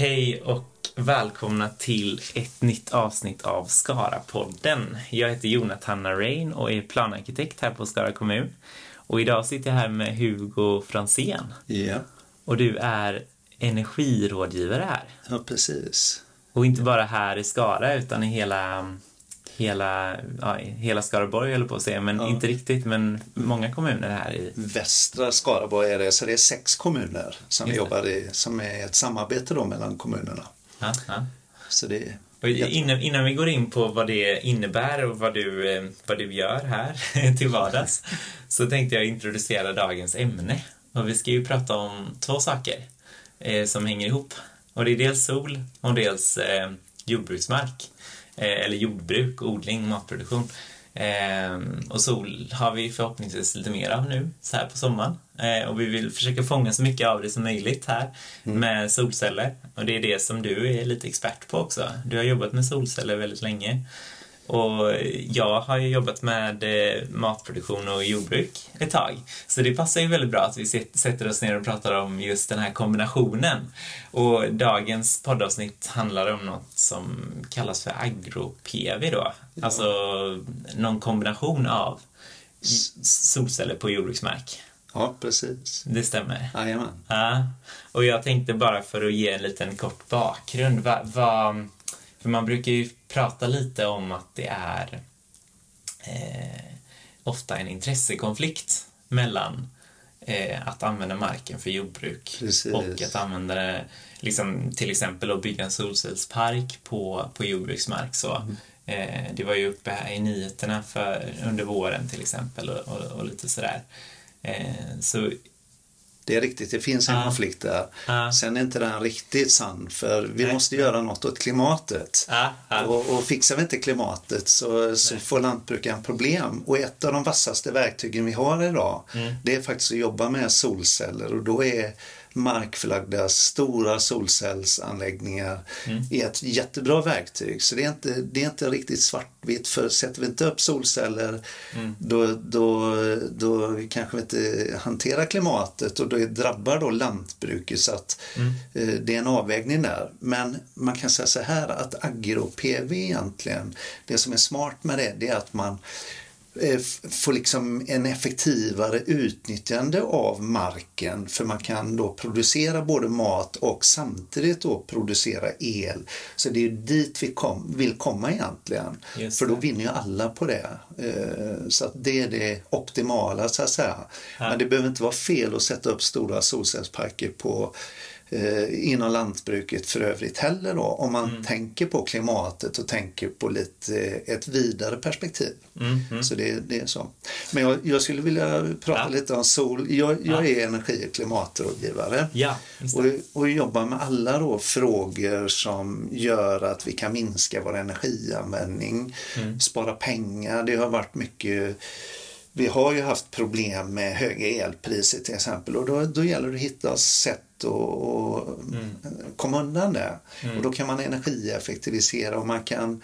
Hej och välkomna till ett nytt avsnitt av Skara-podden. Jag heter Jonathan Rain och är planarkitekt här på Skara kommun. Och idag sitter jag här med Hugo Fransén. Ja, Och du är energirådgivare här. ja precis. Och inte bara här i Skara utan i hela, hela, ja, hela Skaraborg höll på att säga, men Ja. inte riktigt, men många kommuner här i. Västra Skaraborg är det, så det är sex kommuner som Just det. jobbar i, som är ett samarbete då mellan kommunerna. Ja. Så det innan, innan vi går in på vad det innebär och vad du, eh, vad du gör här till vardags så tänkte jag introducera dagens ämne. Och vi ska ju prata om två saker eh, som hänger ihop. Och det är dels sol och dels eh, jordbruksmark. Eh, eller jordbruk, odling, matproduktion. Eh, och sol har vi förhoppningsvis lite mer av nu, så här på sommaren. Eh, och vi vill försöka fånga så mycket av det som möjligt här med solceller. Och det är det som du är lite expert på också. Du har jobbat med solceller väldigt länge. Och jag har ju jobbat med eh, matproduktion och jordbruk ett tag. Så det passar ju väldigt bra att vi sätter oss ner och pratar om just den här kombinationen. Och dagens poddavsnitt handlar om något som kallas för agro-PV då. Alltså någon kombination av solceller på jordbruksmark. Ja, precis. Det stämmer. Jajamän. Ja, och jag tänkte bara för att ge en liten kort bakgrund. Va, va, för man brukar ju prata lite om att det är eh, ofta en intressekonflikt mellan eh, att använda marken för jordbruk Precis. och att använda det, liksom, till exempel att bygga en solcellspark på, på jordbruksmark. Så, Mm. eh, det var ju uppe här i nyheterna för, under våren till exempel och, och, och lite sådär. Eh, så Det är riktigt, det finns en Ja. konflikt där. Ja. Sen är inte den riktigt sann, för vi Nej. måste göra något åt klimatet. Ja. Och, och fixar vi inte klimatet så, så får lantbrukaren problem. Och ett av de vassaste verktygen vi har idag Mm. det är faktiskt att jobba med solceller och då är markförlagda stora solcellsanläggningar Mm. är ett jättebra verktyg. Så det är inte, det är inte riktigt svartvitt för sätter vi inte upp solceller Mm. då, då, då kanske vi inte hanterar klimatet och då drabbar då lantbruket så att Mm. eh, det är en avvägning där. Men man kan säga så här att agro-PV egentligen, det som är smart med det, det är att man eh, f- får liksom en effektivare utnyttjande av marken för man kan då producera både mat och samtidigt då producera el. Så det är dit vi kom, vill komma egentligen. Just För då vinner ju alla på det. Eh, Så att det är det optimala så att säga. Ja. Men det behöver inte vara fel att sätta upp stora solcellsparker på eh, inom lantbruket för övrigt heller då, om man Mm. tänker på klimatet och tänker på lite, eh, ett vidare perspektiv. Mm, mm. Så det, det är så. Men jag, jag skulle vilja prata Ja. lite om sol. Jag, jag Ja. är energi och klimatrådgivare Ja, och, och jobbar med alla då frågor som gör att vi kan minska vår energianvändning, Mm. spara pengar. Det har varit mycket vi har ju haft problem med höga elpriser till exempel och då, då gäller det att hitta sätt att att Mm. komma undan det. Mm. Och då kan man energieffektivisera och man kan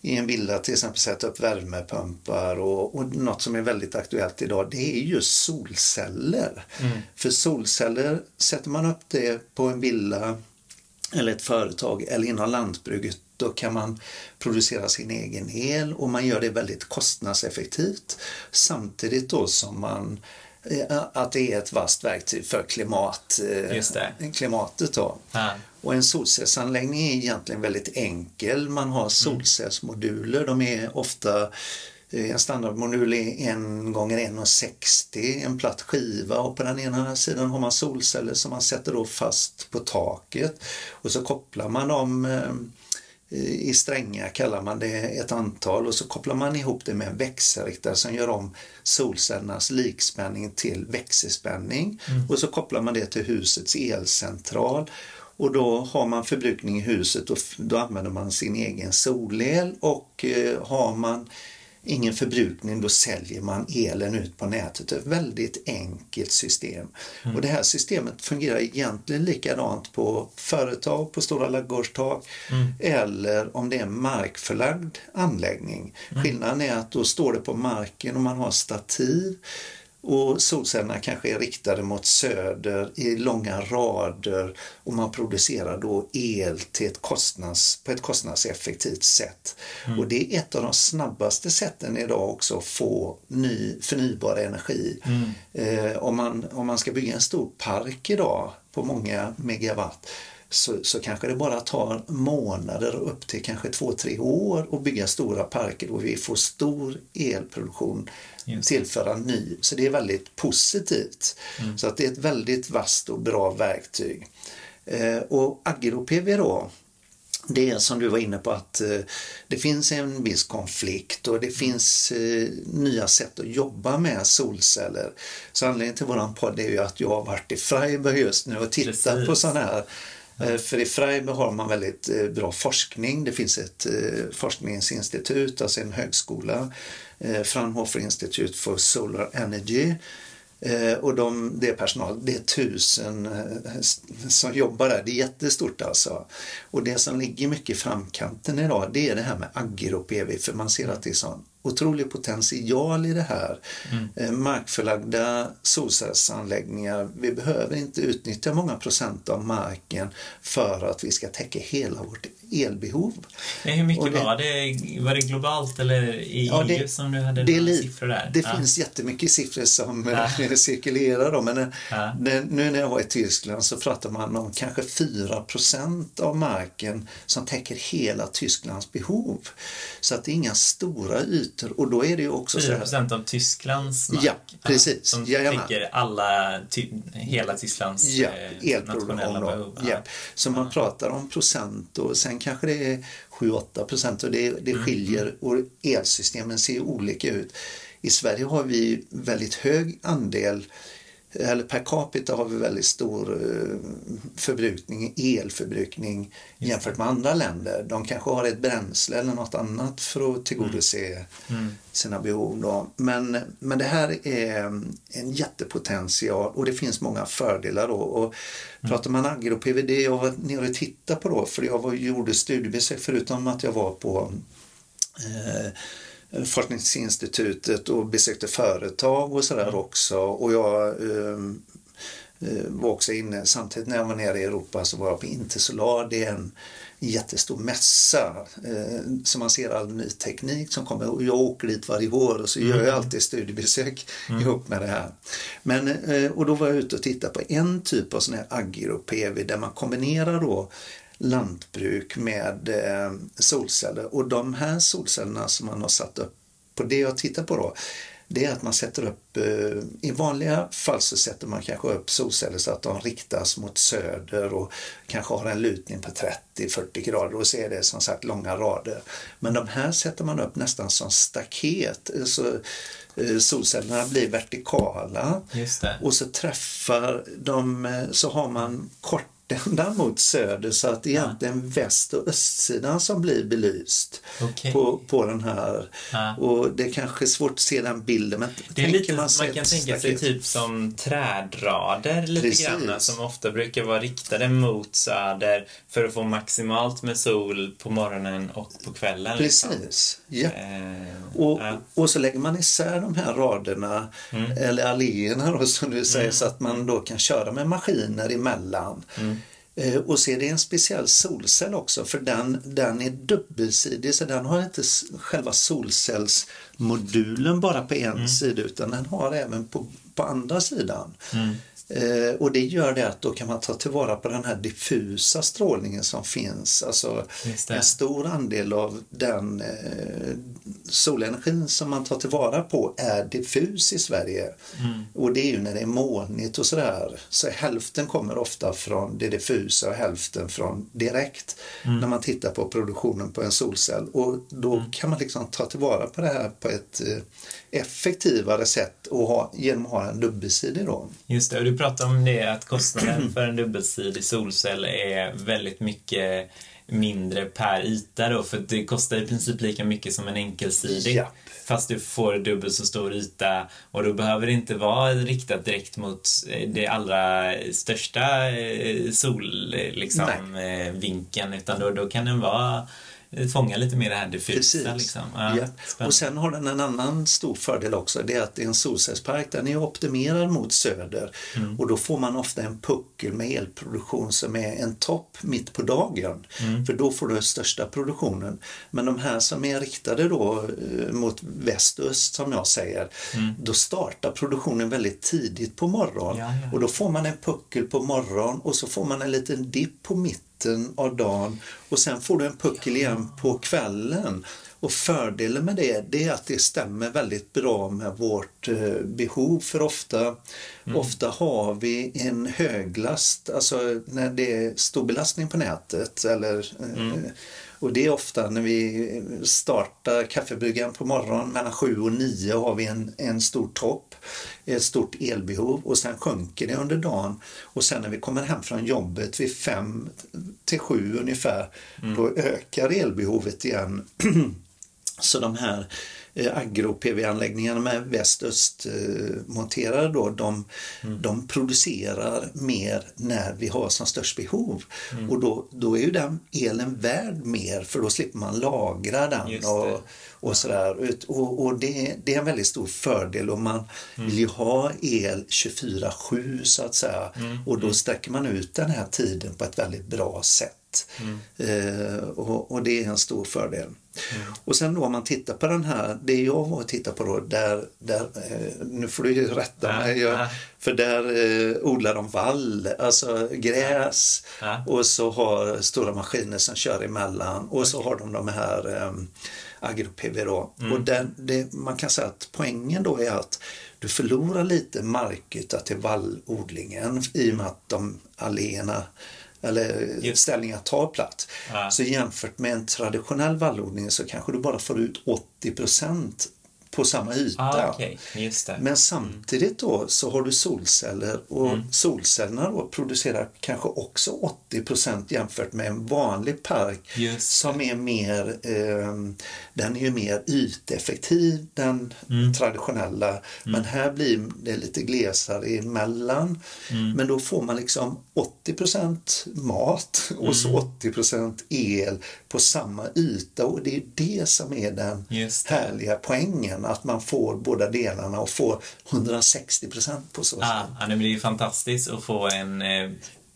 i en villa till exempel sätta upp värmepumpar och, och något som är väldigt aktuellt idag det är just solceller. Mm. För solceller, sätter man upp det på en villa eller ett företag eller inom lantbruket då kan man producera sin egen el och man gör det väldigt kostnadseffektivt samtidigt då som man att det är ett vasst verktyg för klimat, eh, klimatet. Då. Ja. Och en solcellsanläggning är egentligen väldigt enkel. Man har solcellsmoduler. De är ofta eh, en standardmodul är en gånger 1,60 en platt skiva och på den ena sidan har man solceller som man sätter då fast på taket och så kopplar man dem eh, i strängar kallar man det ett antal och så kopplar man ihop det med en växelriktare som gör om solcellernas likspänning till växelspänning. Och så kopplar man det till husets elcentral. Och då har man förbrukning i huset och då använder man sin egen solel och eh, har man ingen förbrukning då säljer man elen ut på nätet. Ett väldigt enkelt system. Och det här systemet fungerar egentligen likadant på företag, på stora ladugårdstak eller om det är en markförlagd anläggning. Skillnaden är att då står det på marken och man har stativ Och solcellerna kanske är riktade mot söder i långa rader och man producerar då el till ett kostnads, på ett kostnadseffektivt sätt. Mm. Och det är ett av de snabbaste sätten idag också att få ny förnybar energi. Mm. Eh, om, man, om man ska bygga en stor park idag på många megawatt så, så kanske det bara tar månader upp till kanske två, tre år att bygga stora parker och vi får stor elproduktion tillföra ny. Så det är väldigt positivt. Mm. Så att det är ett väldigt vasst och bra verktyg. Eh, och agro-PV då, det är som du var inne på att eh, det finns en viss konflikt och det finns eh, nya sätt att jobba med solceller. Så anledningen till våran podd är ju att jag har varit i Freiburg just nu och tittat Precis. på sådana här Eh, för i Freiburg har man väldigt eh, bra forskning. Det finns ett eh, forskningsinstitut, alltså en högskola, Fraunhofer Institute for Solar Energy. Och de, det är personal, det är tusen som jobbar där. Det är jättestort alltså. Och det som ligger mycket i framkanten idag det är det här med agro-PV för man ser att det är sån otrolig potential i det här. Mm. Eh, markförlagda solcellsanläggningar, vi behöver inte utnyttja många procent av marken för att vi ska täcka hela vårt elbehov. hur mycket det, var det? Var det globalt eller i ja, det, EU som du hade det, några siffror där? Det ja. finns jättemycket siffror som ja. cirkulerar. Då, men ja. nu när jag var i Tyskland så pratar man om kanske 4% av marken som täcker hela Tysklands behov. Så att det är inga stora ytor och då är det ju också 4 så här, av Tysklands mark? Ja, precis. Som täcker alla, hela Tysklands ja, eh, nationella behov? Ja. Så man pratar om procent och sen kanske det är 7-8 procent och det, det mm. skiljer och elsystemen ser olika ut. I Sverige har vi väldigt hög andel eller per capita har vi väldigt stor eh, förbrukning, elförbrukning jämfört med andra länder. De kanske har ett bränsle eller något annat för att tillgodose mm. Mm. sina behov. Då. Men, men det här är en jättepotential och det finns många fördelar. Då. Och mm. Pratar man agro-PVD, jag var nere och tittade på då, för jag var, gjorde studiebesök förutom att jag var på eh, forskningsinstitutet och besökte företag och sådär mm. också. Och jag ehm, eh, var också inne, samtidigt när jag var nere i Europa så var jag på Intersolar. Det är en jättestor mässa eh, så man ser all ny teknik som kommer. Och jag åker dit varje år och så mm. gör jag alltid studiebesök mm. ihop med det här. Men, eh, och då var jag ute och tittade på en typ av sån här agro-PV där man kombinerar då lantbruk med eh, solceller. Och de här solcellerna som man har satt upp på det jag tittar på då, det är att man sätter upp, eh, i vanliga fall så sätter man kanske upp solceller så att de riktas mot söder och kanske har en lutning på 30-40 grader och så är det som sagt långa rader. Men de här sätter man upp nästan som staket. Så eh, solcellerna blir vertikala och så träffar de, så har man kort ända mot söder så att det är egentligen ja. väst och östsidan som blir belyst okay. på, på den här. Ja. Och det är kanske svårt att se den bilden men det är lite, man, man kan tänka sig typ som trädrader lite Precis. grann som ofta brukar vara riktade mot söder för att få maximalt med sol på morgonen och på kvällen. Liksom. Precis, liksom. ja. Eh, och, ja. och så lägger man isär de här raderna mm. eller alléerna då, som du säger mm. så att man då kan köra med maskiner emellan. Mm. Eh, och så är det en speciell solcell också för den, den är dubbelsidig så den har inte själva solcellsmodulen bara på en mm. sida utan den har även på, på andra sidan. Mm. Eh, och det gör det att då kan man ta tillvara på den här diffusa strålningen som finns. Alltså en stor andel av den eh, solenergin som man tar tillvara på är diffus i Sverige. Mm. Och det är ju när det är molnigt och sådär. Så hälften kommer ofta från det diffusa och hälften från direkt mm. när man tittar på produktionen på en solcell. Och då mm. kan man liksom ta tillvara på det här på ett eh, effektivare sätt och ha, genom att ha en dubbelsidig då. Just det, och du pratade om det att kostnaden för en dubbelsidig solcell är väldigt mycket mindre per yta då, för det kostar i princip lika mycket som en enkelsidig. Ja. Fast du får dubbelt så stor yta och då behöver det inte vara riktat direkt mot eh, det allra största solvinkeln liksom, eh, utan då, då kan den vara fånga lite mer det här diffusa. Liksom. Ja, ja. Och sen har den en annan stor fördel också. Det är att det är en solcellspark. Den är optimerad mot söder mm. och då får man ofta en puckel med elproduktion som är en topp mitt på dagen. Mm. För då får du största produktionen. Men de här som är riktade då eh, mot väst-öst som jag säger, mm. då startar produktionen väldigt tidigt på morgonen ja. och då får man en puckel på morgonen och så får man en liten dipp på mitten av dagen och sen får du en puckel igen på kvällen. Och fördelen med det, det är att det stämmer väldigt bra med vårt eh, behov för ofta, mm. ofta har vi en höglast, alltså när det är stor belastning på nätet eller eh, mm. Och det är ofta när vi startar kaffebryggaren på morgonen mellan 7 och 9 har vi en, en stor topp, ett stort elbehov och sen sjunker det under dagen och sen när vi kommer hem från jobbet vid 5 till 7 ungefär, mm. då ökar elbehovet igen. Så de här agro-PV-anläggningarna med väst-öst eh, monterade då, de, mm. de producerar mer när vi har som störst behov. Mm. Och då, då är ju den elen värd mer för då slipper man lagra den och, och sådär. Och, och det, det, är en väldigt stor fördel och man mm. vill ju ha el 24-7 så att säga. Mm. Och då mm. sträcker man ut den här tiden på ett väldigt bra sätt. Mm. Eh, och, och, det är en stor fördel. Mm. Och sen då om man tittar på den här, det jag var och tittade på då, där, där eh, nu får du ju rätta ja, mig, jag, ja. för där eh, odlar de vall, alltså gräs ja. och så har stora maskiner som kör emellan och så har de de här eh, agro-PV då. Mm. Och den, det, man kan säga att poängen då är att du förlorar lite markyta till vallodlingen i och med att de alléerna eller ställningar tar plats. Ja. Så jämfört med en traditionell vallodling så kanske du bara får ut 80 på samma yta. Ah, okay. Men samtidigt då så har du solceller och mm. solcellerna då producerar kanske också 80% jämfört med en vanlig park som är mer, eh, den är ju mer yteffektiv, den mm. traditionella. Mm. Men här blir det lite glesare emellan. Mm. Men då får man liksom 80% mat och så 80 mm. el på samma yta och det är det som är den härliga poängen att man får båda delarna och får 160 procent på så sätt. Ja, det blir ju fantastiskt att få en, eh,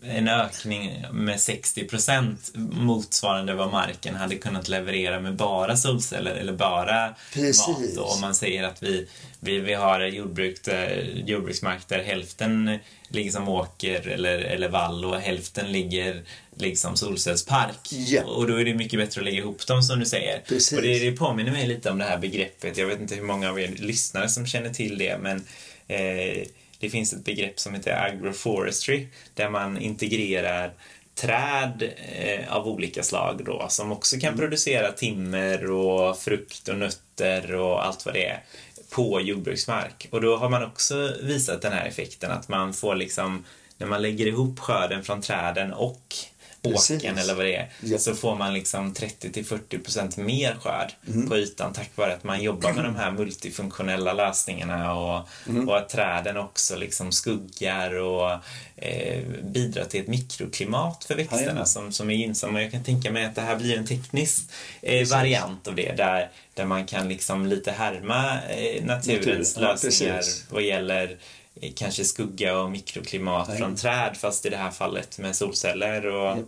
en ökning med 60 procent motsvarande vad marken hade kunnat leverera med bara solceller eller bara Precis. mat. Och om man säger att vi, vi, vi har jordbruk där, jordbruksmark där hälften ligger som åker eller, eller vall och hälften ligger liksom solcellspark. Yeah. Och då är det mycket bättre att lägga ihop dem som du säger. Precis. Och det, det påminner mig lite om det här begreppet. Jag vet inte hur många av er lyssnare som känner till det men eh, det finns ett begrepp som heter agroforestry där man integrerar träd eh, av olika slag då som också kan mm. producera timmer och frukt och nötter och allt vad det är på jordbruksmark. Och då har man också visat den här effekten att man får liksom när man lägger ihop skörden från träden och åken eller vad det är ja. så får man liksom 30 40% mer skörd mm. på ytan tack vare att man jobbar med de här multifunktionella lösningarna och, mm. och att träden också liksom skuggar och eh, bidrar till ett mikroklimat för växterna ja, som, som är gynnsamma. Jag kan tänka mig att det här blir en teknisk eh, variant av det där, där man kan liksom lite härma eh, naturens Natur. lösningar ja, vad gäller kanske skugga och mikroklimat Nej. från träd fast i det här fallet med solceller. Och.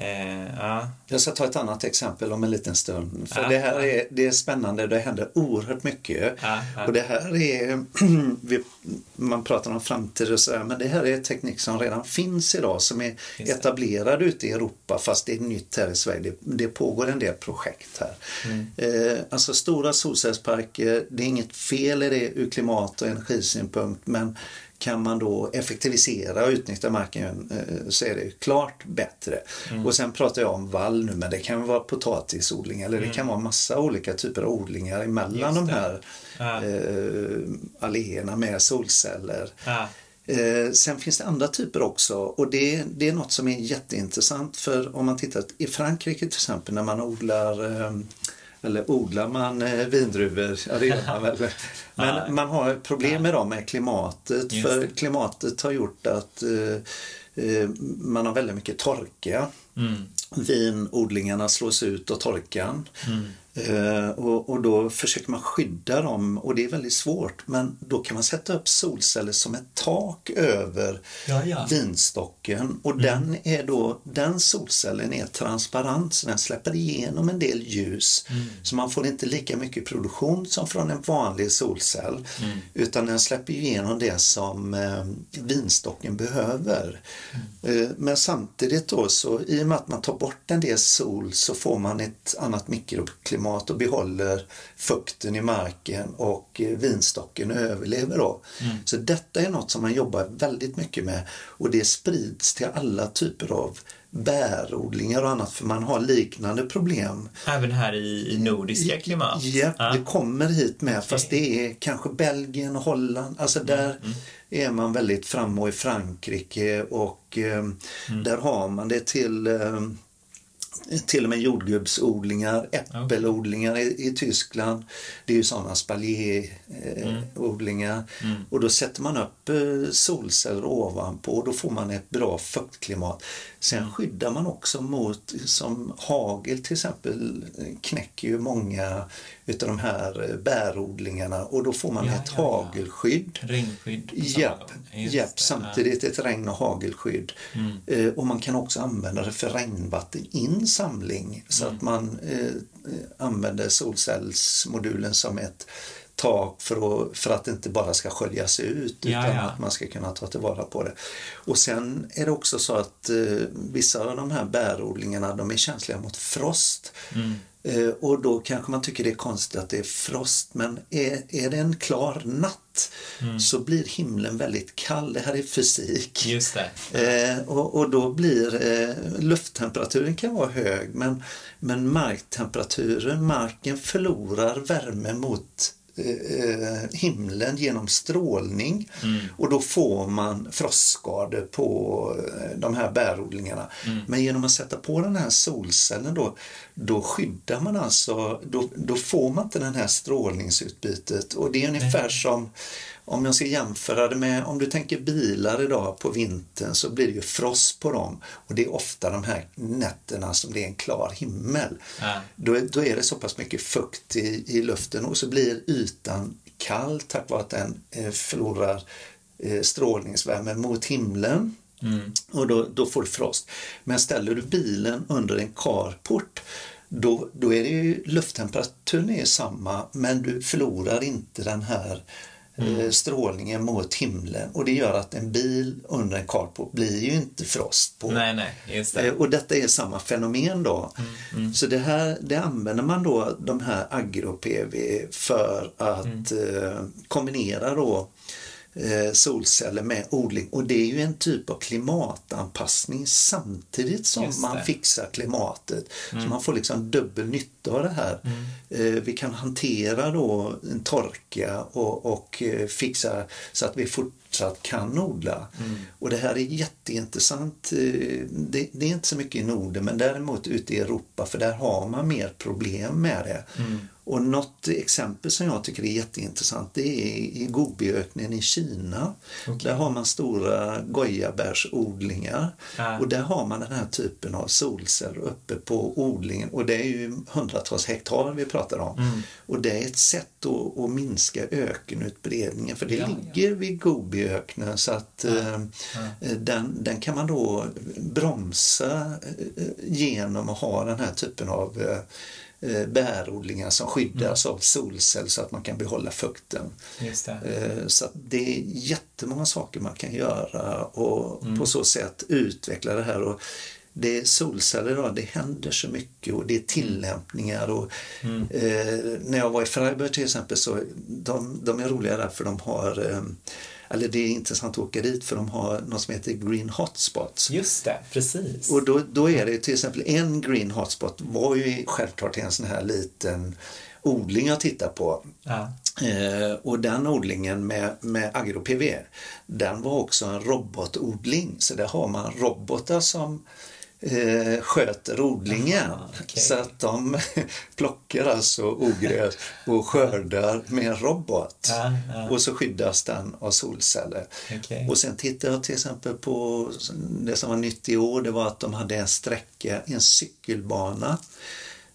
Eh, ja. Jag ska ta ett annat exempel om en liten stund. För ja, det här är, det är spännande, det händer oerhört mycket. Och det här är, man pratar om framtid och sådär, men det här är teknik som redan finns idag som är etablerad ute i Europa fast det är nytt här i Sverige. Det, det pågår en del projekt här. Mm. Eh, alltså stora solcellsparker, det är inget fel i det ur klimat och energisynpunkt men kan man då effektivisera och utnyttja marken eh, så är det klart bättre. Mm. Och sen pratar jag om vall nu men det kan vara potatisodling eller mm. det kan vara massa olika typer av odlingar emellan de här ja. eh, alléerna med solceller. Ja. Eh, sen finns det andra typer också och det, det är något som är jätteintressant för om man tittar i Frankrike till exempel när man odlar eh, eller odlar man eh, vindruvor? Ja, det gör man väl. Men man har problem med dem med klimatet. För klimatet har gjort att eh, eh, man har väldigt mycket torka. Mm. vinodlingarna slås ut och torkan. Eh, och, och då försöker man skydda dem och det är väldigt svårt. Men då kan man sätta upp solceller som ett tak över Ja, ja. vinstocken. Och den är då, den solcellen är transparent så den släpper igenom en del ljus. Så man får inte lika mycket produktion som från en vanlig solcell. Utan den släpper igenom det som eh, vinstocken behöver. Eh, men samtidigt då så i och med att man tar bort en del sol så får man ett annat mikroklimat och behåller fukten i marken och eh, vinstocken överlever då. Så detta är något som man jobbar väldigt mycket med och det sprids till alla typer av bärodlingar och annat för man har liknande problem. Även här i, i nordiska klimat? Ja, Ja. det kommer hit med Okej. fast det är kanske Belgien och Holland. Alltså där är man väldigt framme och i Frankrike och eh, där har man det till eh, till och med jordgubbsodlingar, äppelodlingar i, i Tyskland. Det är ju sådana spaljéodlingar. Och då sätter man upp eh, solceller ovanpå och då får man ett bra fuktklimat. Sen skyddar man också mot, som hagel till exempel, eh, knäcker ju många utav de här eh, bärodlingarna och då får man Ja, ett ja, ja. hagelskydd. Regnskydd på samma Japp, japp samtidigt ett regn och hagelskydd. Eh, och man kan också använda det för regnvatteninsamling så att man eh, eh, använder solcellsmodulen som ett tak för att, för att det inte bara ska sköljas ut utan ja. att man ska kunna ta tillvara på det. Och sen är det också så att eh, vissa av de här bärodlingarna de är känsliga mot frost. Mm. Eh, och då kanske man tycker det är konstigt att det är frost men är, är det en klar natt Mm. så blir himlen väldigt kall. Det här är fysik. Just det. Eh, och, och då blir eh, lufttemperaturen kan vara hög men, men marktemperaturen, marken förlorar värme mot himlen genom strålning. Och då får man frostskador på eh, de här bärodlingarna. Men genom att sätta på den här solcellen då, då skyddar man alltså, då, då får man inte den här strålningsutbytet. Och det är ungefär som om jag ska jämföra det med, om du tänker bilar idag på vintern så blir det ju frost på dem och det är ofta de här nätterna som det är en klar himmel. Ja. Då, är- då är det så pass mycket fukt i, i luften och så blir ytan kall tack vare att den eh, förlorar eh, strålningsvärme mot himlen. Och då, då får du frost. Men ställer du bilen under en carport då, då är det ju lufttemperaturen är samma men du förlorar inte den här eh, strålningen mot himlen och det gör att en bil under en carport blir ju inte frost på. Nej, nej, det. Eh, Och detta är samma fenomen då. Så det här det använder man då de här agro-PV för att eh, kombinera då solceller med odling och det är ju en typ av klimatanpassning samtidigt som man fixar klimatet. Så man får liksom dubbel nytta av det här. Eh, vi kan hantera då en torka och, och eh, fixa så att vi fortsatt kan odla. Och det här är jätteintressant. Eh, Det, det är inte så mycket i Norden men däremot ute i Europa för där har man mer problem med det. Och något exempel som jag tycker är jätteintressant det är i Gobiöknen i Kina. Där har man stora gojabärsodlingar Ja. och där har man den här typen av solceller uppe på odlingen och det är ju hundratals hektar vi pratar om. Mm. Och det är ett sätt att, att minska ökenutbredningen för det Ja, ja. ligger vid Gobiöknen så att eh, Den, den kan man då bromsa eh, genom att ha den här typen av eh, eh, bärodlingar som skyddas Mm. av solceller så att man kan behålla fukten. Det. Eh, Så det är jättemånga saker man kan göra och Mm. på så sätt utveckla det här. Och det är solceller det händer så mycket och det är tillämpningar. Och, Mm. eh, när jag var i Freiburg till exempel så de, de är roliga där för de har eh, eller det är intressant att åka dit för de har något som heter Green Hotspots. Just det, precis. Och då, då är det till exempel en Green Hotspot var ju självklart en sån här liten odling jag tittar på. Ja. Eh, och den odlingen med, med agro-PV, den var också en robotodling. Så där har man robotar som eh, sköter odlingen. Aha, okej. Så att de plockar alltså ogräs och skördar med en robot. Ja, ja. Och så skyddas den av solceller. Okej. Och sen tittade jag till exempel på det som var nytt i år, det var att de hade en sträcka, en cykelbana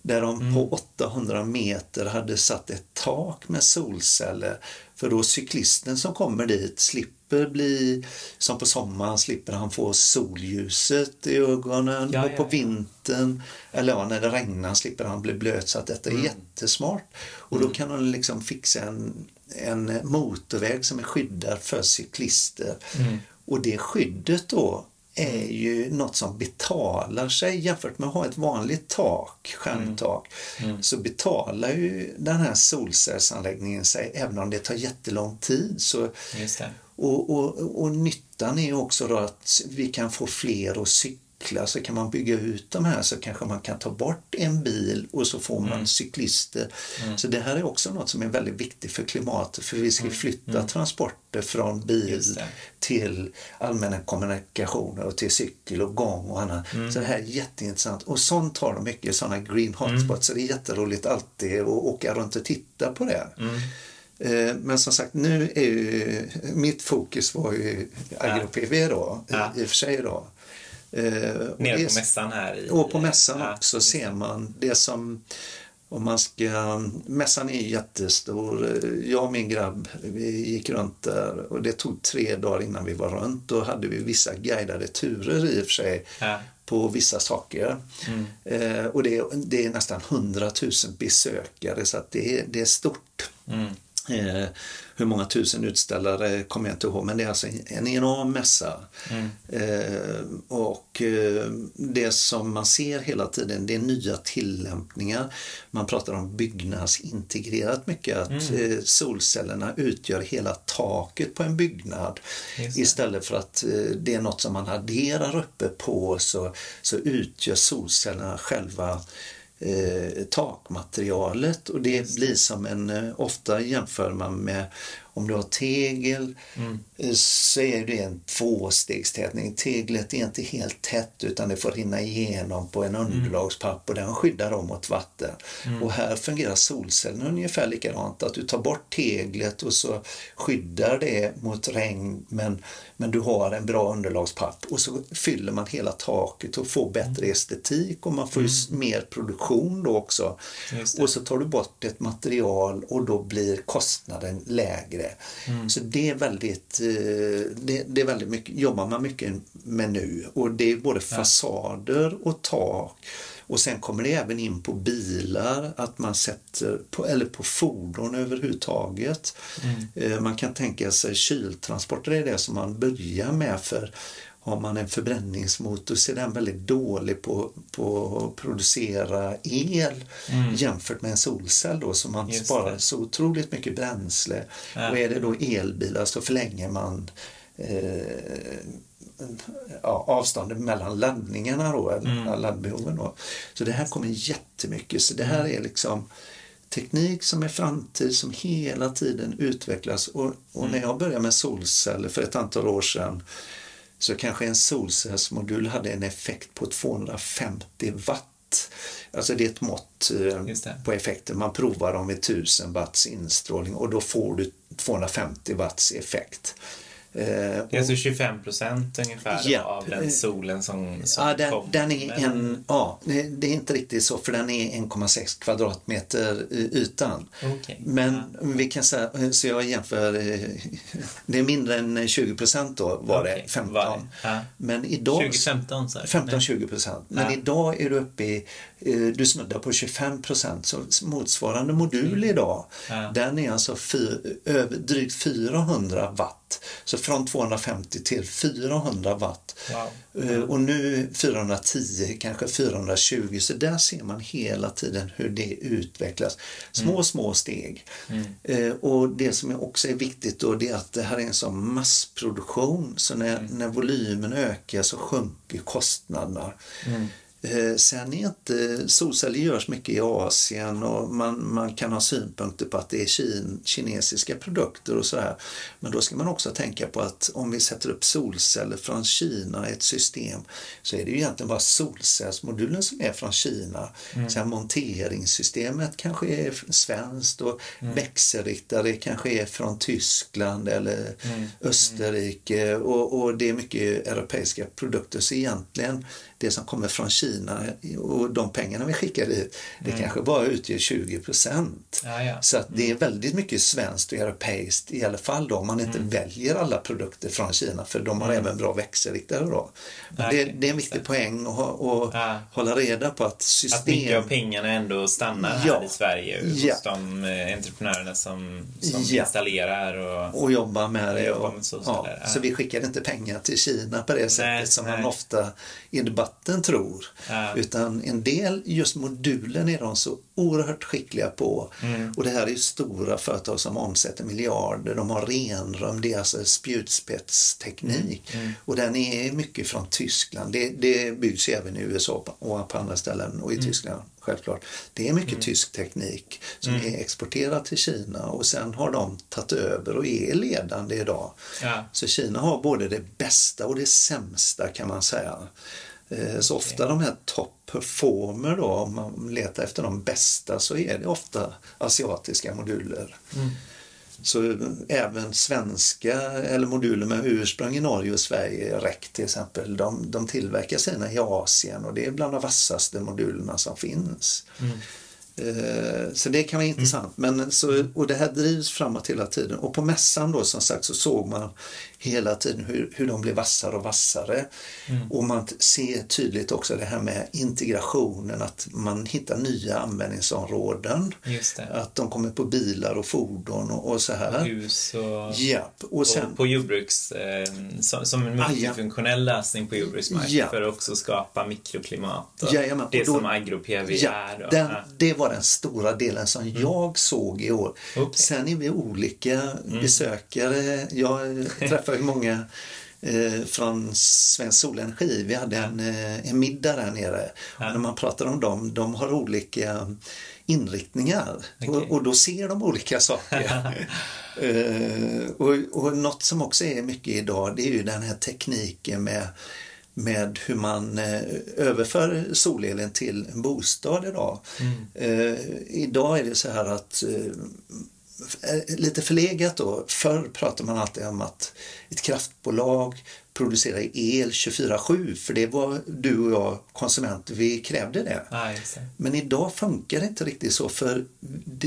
där de Mm. på 800 meter hade satt ett tak med solceller. För då cyklisten som kommer dit slipper bli, som på sommaren, slipper han få solljuset i ögonen Ja, och på vintern, eller ja, när det regnar slipper han bli blöt. Så att detta är Mm. jättesmart. Och då kan de liksom fixa en, en motorväg som är skyddad för cyklister. Mm. Och det skyddet då är ju något som betalar sig jämfört med att ha ett vanligt tak, skärmtak. Mm. Så betalar ju den här solcellsanläggningen sig även om det tar jättelång tid. Så. Och, och, och nyttan är också då att vi kan få fler att cykla så kan man bygga ut de här så kanske man kan ta bort en bil och så får man Mm. cyklister. Så det här är också något som är väldigt viktigt för klimatet för vi ska flytta transporter från Mm. Bil till allmänna kommunikationer och till cykel och gång och annat. Mm. Så det här är jätteintressant. Och sånt har de mycket, sådana green hotspots. Mm. Så det är jätteroligt alltid att åka runt och titta på det. Eh, Men som sagt, nu är ju, mitt fokus var ju AgroPV då, Ja. i, och för sig då. Eh, Nere på mässan här i... och på mässan Ja, också ser man det som om man ska, mässan är jättestor. Jag och min grabb vi gick runt där och det tog tre dagar innan vi var runt. Då hade vi vissa guidade turer i och för sig Ja. på vissa saker. Mm. Eh, och det, det är nästan 100 000 besökare så att det, är- det är stort. Mm. Eh, hur många tusen utställare kommer jag inte ihåg, men det är alltså en, en enorm mässa. Mm. Eh, och eh, det som man ser hela tiden, det är nya tillämpningar. Man pratar om byggnadsintegrerat mycket, att Mm. eh, solcellerna utgör hela taket på en byggnad. Istället för att eh, det är något som man adderar uppe på så, så utgör solcellerna själva eh, takmaterialet och det blir som en, eh, ofta jämför man med om du har tegel Mm. eh, så är det en tvåstegstätning. Teglet är inte helt tätt utan det får rinna igenom på en underlagspapp och den skyddar dem mot vatten. Och här fungerar solcellerna ungefär likadant. Att du tar bort teglet och så skyddar det mot regn men, men du har en bra underlagspapp och så fyller man hela taket och får bättre estetik och man får s- mer produktion då också. Och så tar du bort ett material och då blir kostnaden lägre. Så det är väldigt, eh, det, det är väldigt mycket, jobbar man mycket med nu och det är både fasader och tak och sen kommer det även in på bilar, att man sätter på, eller på fordon överhuvudtaget. Eh, Man kan tänka sig kyltransporter är det som man börjar med för har man en förbränningsmotor så är den väldigt dålig på, på att producera el jämfört med en solcell då så man Just sparar det. så otroligt mycket bränsle. Ja. Och är det då elbilar så förlänger man eh, ja, avståndet mellan laddningarna då, eller laddbehoven då. Så det här kommer jättemycket. Så det här är liksom teknik som är framtid som hela tiden utvecklas. Och, och när jag började med solceller för ett antal år sedan så kanske en solcellsmodul hade en effekt på 250 watt. Alltså det är ett mått eh, på effekten. Man provar dem vid 1000 watts instrålning och då får du 250 watts effekt. Eh, Det är alltså 25 procent ungefär Japp. av den solen som, som Ja, den, kommer. den är en, ja, det är inte riktigt så för den är 1,6 kvadratmeter ytan. Okej. Men Ja. vi kan säga, så jag jämför, eh, det är mindre än 20 procent då var Okej, det, 15. var det. Ja. Men idag, 2015 så här. 15-20 procent. Men idag är du uppe i, du snuddar på 25 procent. Så motsvarande modul idag, Ja. den är alltså fy, över, drygt 400 watt. Så från 250 till 400 watt. Wow. Eh, Och nu 410, kanske 420, så där ser man hela tiden hur det utvecklas. Små, små steg. Eh, Och det som också är viktigt då, det är att det här är en sån massproduktion, så när, när volymen ökar så sjunker kostnaderna. Eh, sen är inte, solceller görs mycket i Asien och man, man kan ha synpunkter på att det är kin, kinesiska produkter och sådär. Men då ska man också tänka på att om vi sätter upp solceller från Kina i ett system så är det ju egentligen bara solcellsmodulen som är från Kina. Mm. Sen monteringssystemet kanske är svenskt och mm. växelriktare kanske är från Tyskland eller mm. Österrike och, och det är mycket europeiska produkter. Så egentligen det som kommer från Kina och de pengarna vi skickar dit, det mm. kanske bara utgör 20 procent. Ja, ja. Så att det är mm. väldigt mycket svenskt och europeiskt i alla fall då, om man inte mm. väljer alla produkter från Kina för de har mm. även bra växelriktare då. Ja, det, det, är en viktig poäng att, att hålla reda på att system... Att mycket av pengarna ändå stannar här i Sverige hos de eh, entreprenörerna som, som installerar och, och jobbar med det. Och, med så vi skickar inte pengar till Kina på det sättet nej, som nej. man ofta i debatten tror. Ja. Utan en del, just modulen är de så oerhört skickliga på. Mm. Och det här är ju stora företag som omsätter miljarder. De har renrum, det är alltså spjutspetsteknik. Mm. Mm. Och den är mycket från Tyskland. Det, det byggs även i USA och på andra ställen och i mm. Tyskland självklart. Det är mycket mm. tysk teknik som mm. är exporterad till Kina och sen har de tagit över och är ledande idag. Ja. Så Kina har både det bästa och det sämsta kan man säga. Eh, så ofta de här top performer då, om man letar efter de bästa så är det ofta asiatiska moduler. Mm. Så även svenska eller moduler med ursprung i Norge och Sverige, REC till exempel, de, de tillverkar sina i Asien och det är bland de vassaste modulerna som finns. Mm. Eh, så det kan vara intressant. Mm. Men så, och det här drivs framåt hela tiden. Och på mässan då som sagt så såg man hela tiden hur, hur de blir vassare och vassare. Mm. Och man ser tydligt också det här med integrationen, att man hittar nya användningsområden. Att de kommer på bilar och fordon och, och så här. Och hus och, ja. och, sen, och på jordbruks, eh, som, som, en multifunktionell ah, ja. lösning på jordbruksmark ja. för att också skapa mikroklimat. Och ja, det och då, som agro-PV ja, är. Och, den, det var den stora delen som mm. jag såg i år. Okay. Sen är vi olika mm. besökare. Jag träffar träffade många eh, från Svensk Solenergi. Vi hade en, eh, en middag där nere. Ja. Och när man pratar om dem, de har olika inriktningar okay. och, och, då ser de olika saker. eh, och, och något som också är mycket idag det är ju den här tekniken med med hur man eh, överför solelen till en bostad idag. Mm. Eh, idag är det så här att Eh, lite förlegat då. Förr pratade man alltid om att ett kraftbolag producerar el 24-7 för det var du och jag konsumenter, vi krävde det. Ah, Men idag funkar det inte riktigt så för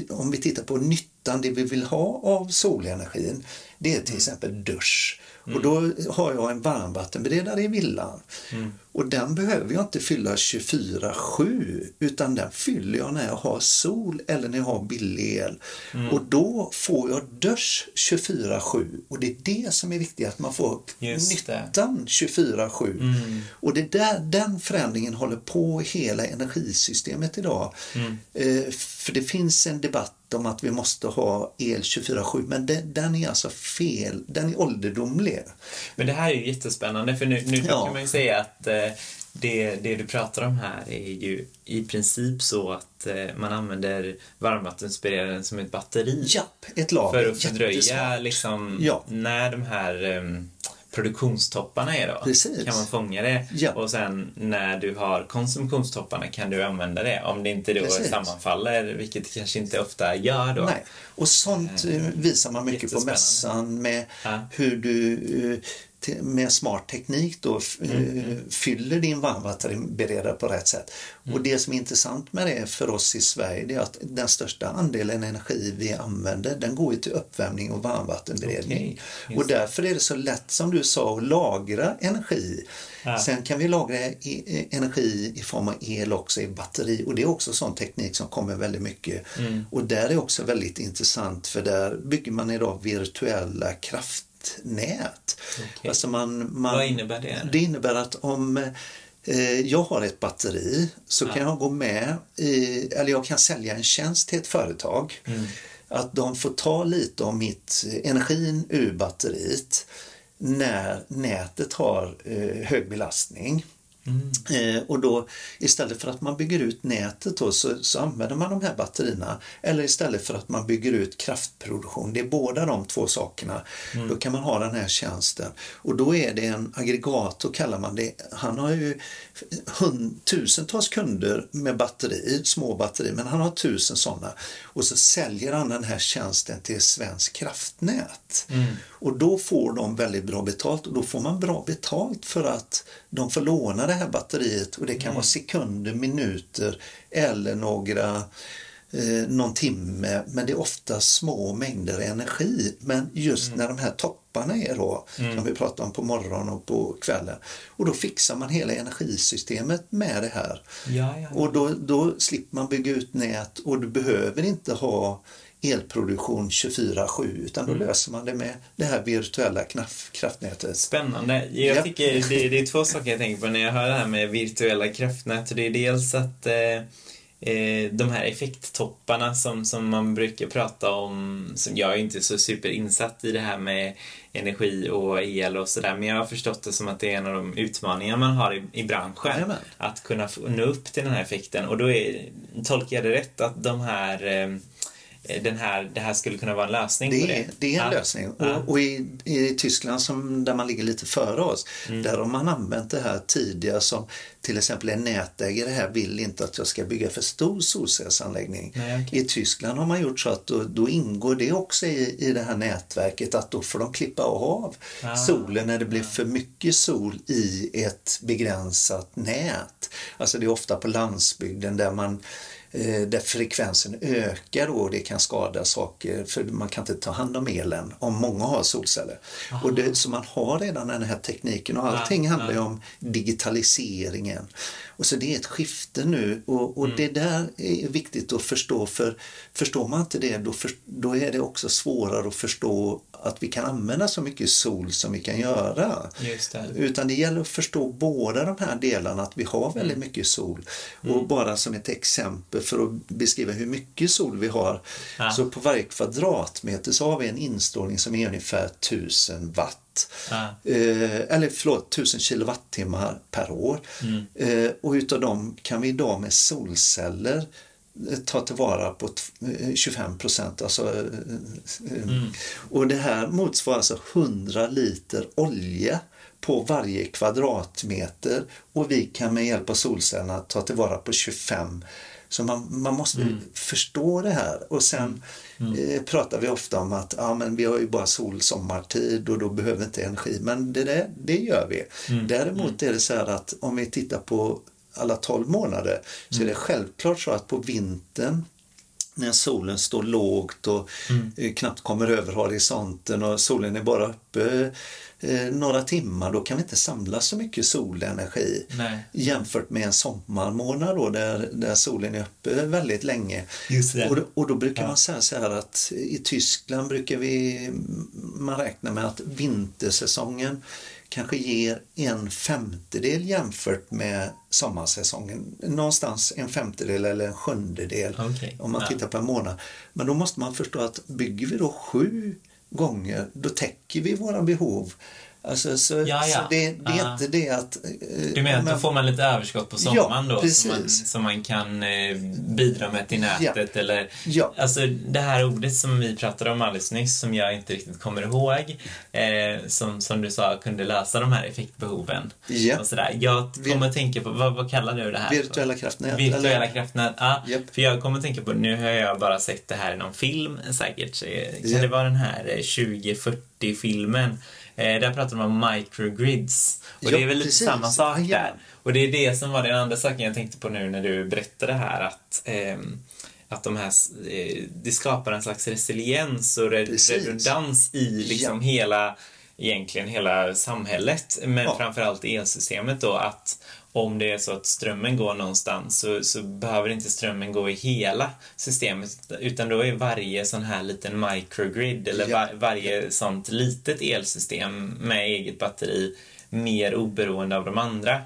om vi tittar på nyttan, det vi vill ha av solenergin, det är till mm. exempel dusch. Mm. Och då har jag en varmvattenberedare i villan. Mm. Och den behöver jag inte fylla 24-7 utan den fyller jag när jag har sol eller när jag har billig el. Mm. Och då får jag dusch 24-7 och det är det som är viktigt, att man får Just nyttan 24-7. Mm. Och det där, den förändringen håller på hela energisystemet idag. Mm. Eh, för det finns en debatt om att vi måste ha el 24-7 men det, den är alltså fel, den är ålderdomlig. Men det här är ju jättespännande för nu, nu ja. kan man ju säga att eh, det, det du pratar om här är ju i princip så att eh, man använder varmvattenspireraren som ett batteri. Japp, ett lager. För att fördröja liksom, ja. när de här um, produktionstopparna är då. Precis. Kan man fånga det ja. och sen när du har konsumtionstopparna kan du använda det om det inte då Precis. sammanfaller, vilket det kanske inte ofta gör då. Nej. Och sånt eh, visar man mycket på mässan med ja. hur du eh, med smart teknik då mm. Eh, fyller din varmvattenberedare på rätt sätt. Mm. Och det som är intressant med det för oss i Sverige det är att den största andelen energi vi använder den går ju till uppvärmning och varmvattenberedning. Okay. Och därför är det så lätt som du sa att lagra energi. Ja. Sen kan vi lagra energi i form av el också i batteri och det är också sån teknik som kommer väldigt mycket. Mm. Och där är också väldigt intressant för där bygger man idag virtuella kraft nät. Okay. Alltså man, man, Vad innebär det? Det innebär att om eh, jag har ett batteri så ja. kan jag gå med i, eller jag kan sälja en tjänst till ett företag. Mm. Att de får ta lite av mitt energin ur batteriet när nätet har eh, hög belastning. Eh, och då istället för att man bygger ut nätet då, så, så använder man de här batterierna. Eller istället för att man bygger ut kraftproduktion. Det är båda de två sakerna. Mm. Då kan man ha den här tjänsten. Och då är det en aggregator kallar man det. Han har ju hund, tusentals kunder med batteri, små batteri, men han har tusen sådana. Och så säljer han den här tjänsten till Svensk kraftnät. Mm. Och då får de väldigt bra betalt och då får man bra betalt för att de får låna det här batteriet och det kan Mm. vara sekunder, minuter eller några eh, någon timme men det är ofta små mängder energi. Men just Mm. när de här topparna är då, som vi pratar om på morgonen och på kvällen, och då fixar man hela energisystemet med det här. Ja, ja. Och då, då slipper man bygga ut nät och du behöver inte ha elproduktion 24-7 utan då Mm. löser man det med det här virtuella knaff, kraftnätet. Spännande. Jag Ja. tycker det, det är två saker jag tänker på när jag hör det här med virtuella kraftnät. Det är dels att eh, eh, de här effekttopparna som, som man brukar prata om, som jag är inte så superinsatt i det här med energi och el och sådär, men jag har förstått det som att det är en av de utmaningar man har i, i branschen. Jajamän. Att kunna nå upp till den här effekten. Och då är, tolkar jag det rätt att de här eh, den här, det här skulle kunna vara en lösning på Det det? är, det en Ja. lösning. Ja. Och, och i, i Tyskland som, där man ligger lite före oss, Mm. där har man använt det här tidigare som till exempel en nätägare här vill inte att jag ska bygga för stor solcellsanläggning. Nej, okej. I Tyskland har man gjort så att då, då ingår det också i, i det här nätverket att då får de klippa av Ah. solen när det blir för mycket sol i ett begränsat nät. Alltså det är ofta på landsbygden där man eh, där frekvensen ökar och det kan skada saker för man kan inte ta hand om elen om många har solceller. Och det, så man har redan den här tekniken och allting Ja, handlar ju ja. om digitaliseringen. Och så det är ett skifte nu och, och det där är viktigt att förstå för förstår man inte det då, för, då är det också svårare att förstå att vi kan använda så mycket sol som vi kan göra. Det. Utan det gäller att förstå båda de här delarna, att vi har väldigt Mm. mycket sol. Och bara som ett exempel för att beskriva hur mycket sol vi har. Ja. Så på varje kvadratmeter så har vi en instrålning som är ungefär 1000 watt. Ja. Eh, eller förlåt, 1000 kilowattimmar per år. Mm. Eh, och utav dem kan vi idag med solceller ta tillvara på t- eh, 25 procent. Alltså, eh, eh, Mm. Och det här motsvarar alltså 100 liter olja på varje kvadratmeter och vi kan med hjälp av solcellerna ta tillvara på 25 så man, man måste Mm. förstå det här och sen eh, pratar vi ofta om att ja, men vi har ju bara sol sommartid och då behöver vi inte energi. Men det, där, det gör vi. Mm. Däremot är det så här att om vi tittar på alla 12 månader så är det självklart så att på vintern när solen står lågt och eh, knappt kommer över horisonten och solen är bara uppe eh, några timmar, då kan vi inte samla så mycket solenergi Nej. jämfört med en sommarmånad då, där, där solen är uppe väldigt länge. Och, och då brukar Ja. man säga så här att i Tyskland brukar vi, man räkna med att vintersäsongen kanske ger en femtedel jämfört med sommarsäsongen. Någonstans en femtedel eller en sjundedel Okej. om man tittar på en månad. Men då måste man förstå att bygger vi då sju gånger, då täcker vi våra behov. Alltså, så, Ja, ja. så det, det är Ja. inte det att... eh, Du menar att men- då får man lite överskott på sommaren då? Som man, precis. som man kan eh, bidra med till nätet eller... Ja. Alltså det här ordet som vi pratade om alldeles nyss som jag inte riktigt kommer ihåg. Eh, som, som du sa kunde lösa de här effektbehoven. Ja. Och sådär. Jag kommer att tänka på, vad, vad kallar du det här? Virtuella kraftnät. Virtuella eller- kraftnät, ja. Japp. För jag kommer att tänka på, nu har jag bara sett det här i någon film säkert. Eh, Kan Ja. det vara den här eh, 2040-filmen? Eh, där pratar de om microgrids. Och Ja, det är väl lite precis. samma sak Ja. där. Och det är det som var den andra saken jag tänkte på nu när du berättade här att ehm, att de här, eh, det skapar en slags resiliens och re- Precis. redundans i liksom hela, egentligen hela samhället, men Ja. framförallt elsystemet då att om det är så att strömmen går någonstans så, så behöver inte strömmen gå i hela systemet utan då är varje sån här liten microgrid eller var, varje sånt litet elsystem med eget batteri mer oberoende av de andra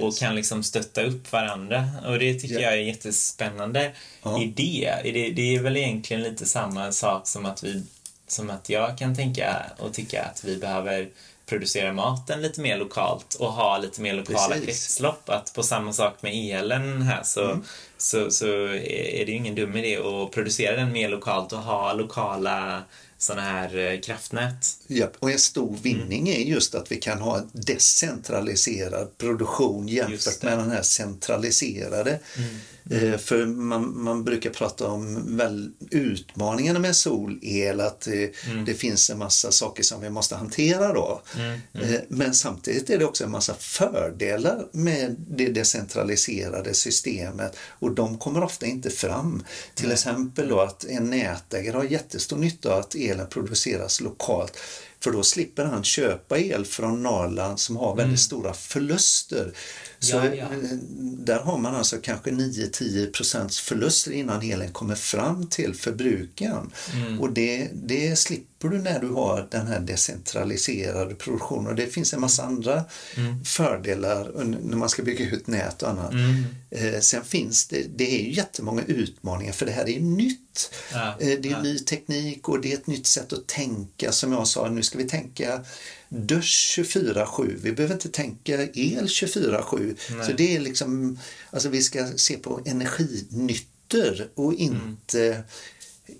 och, och kan liksom stötta upp varandra. Och det tycker Ja. jag är en jättespännande Ja. idé. Det, det är väl egentligen lite samma sak som att vi som att jag kan tänka och tycka att vi behöver producera maten lite mer lokalt och ha lite mer lokala Precis. kretslopp. Att på samma sak med elen här så, Mm. så, så är det ju ingen dum idé att producera den mer lokalt och ha lokala sådana här eh, kraftnät. Japp, och en stor vinning Mm. är just att vi kan ha en decentraliserad produktion jämfört. Mm. med den här centraliserade. Eh, För man, man brukar prata om väl, utmaningarna med solel, att eh, Mm. det finns en massa saker som vi måste hantera då. Eh, Men samtidigt är det också en massa fördelar med det decentraliserade systemet och de kommer ofta inte fram. Till exempel då att en nätägare har jättestor nytta av att elen produceras lokalt för då slipper han köpa el från Norrland som har väldigt stora förluster. Så Ja, ja. eh, där har man alltså kanske 9-10 procents förluster innan elen kommer fram till förbrukaren. Och det, det slipper du när du har den här decentraliserade produktionen. Och det finns en massa andra fördelar när man ska bygga ut nät och annat. Eh, sen finns det, det är ju jättemånga utmaningar för det här är nytt. Ja, Eh, det är ny teknik och det är ett nytt sätt att tänka. Som jag sa, nu ska vi tänka dusch 24-7. Vi behöver inte tänka el 24-7. Så det är liksom, alltså vi ska se på energinyttor och inte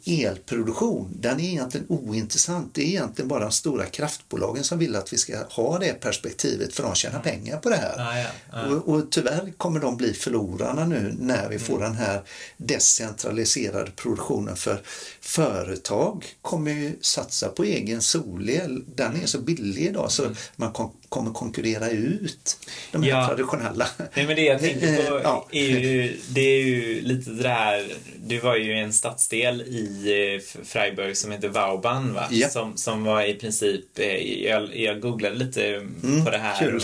elproduktion. Den är egentligen ointressant. Det är egentligen bara de stora kraftbolagen som vill att vi ska ha det perspektivet för de tjänar pengar på det här. Ja, ja, ja. Och, och tyvärr kommer de bli förlorarna nu när vi får den här decentraliserade produktionen för företag kommer ju satsa på egen solel. Den är så billig idag så man kon- kommer konkurrera ut de här Ja. traditionella. Nej men det jag tänker på Ja. är ju, det är ju lite det här, det var ju en stadsdel i eh, Freiburg som heter Vauban va? Ja. Som, som var i princip, eh, jag, jag googlade lite på det här kul.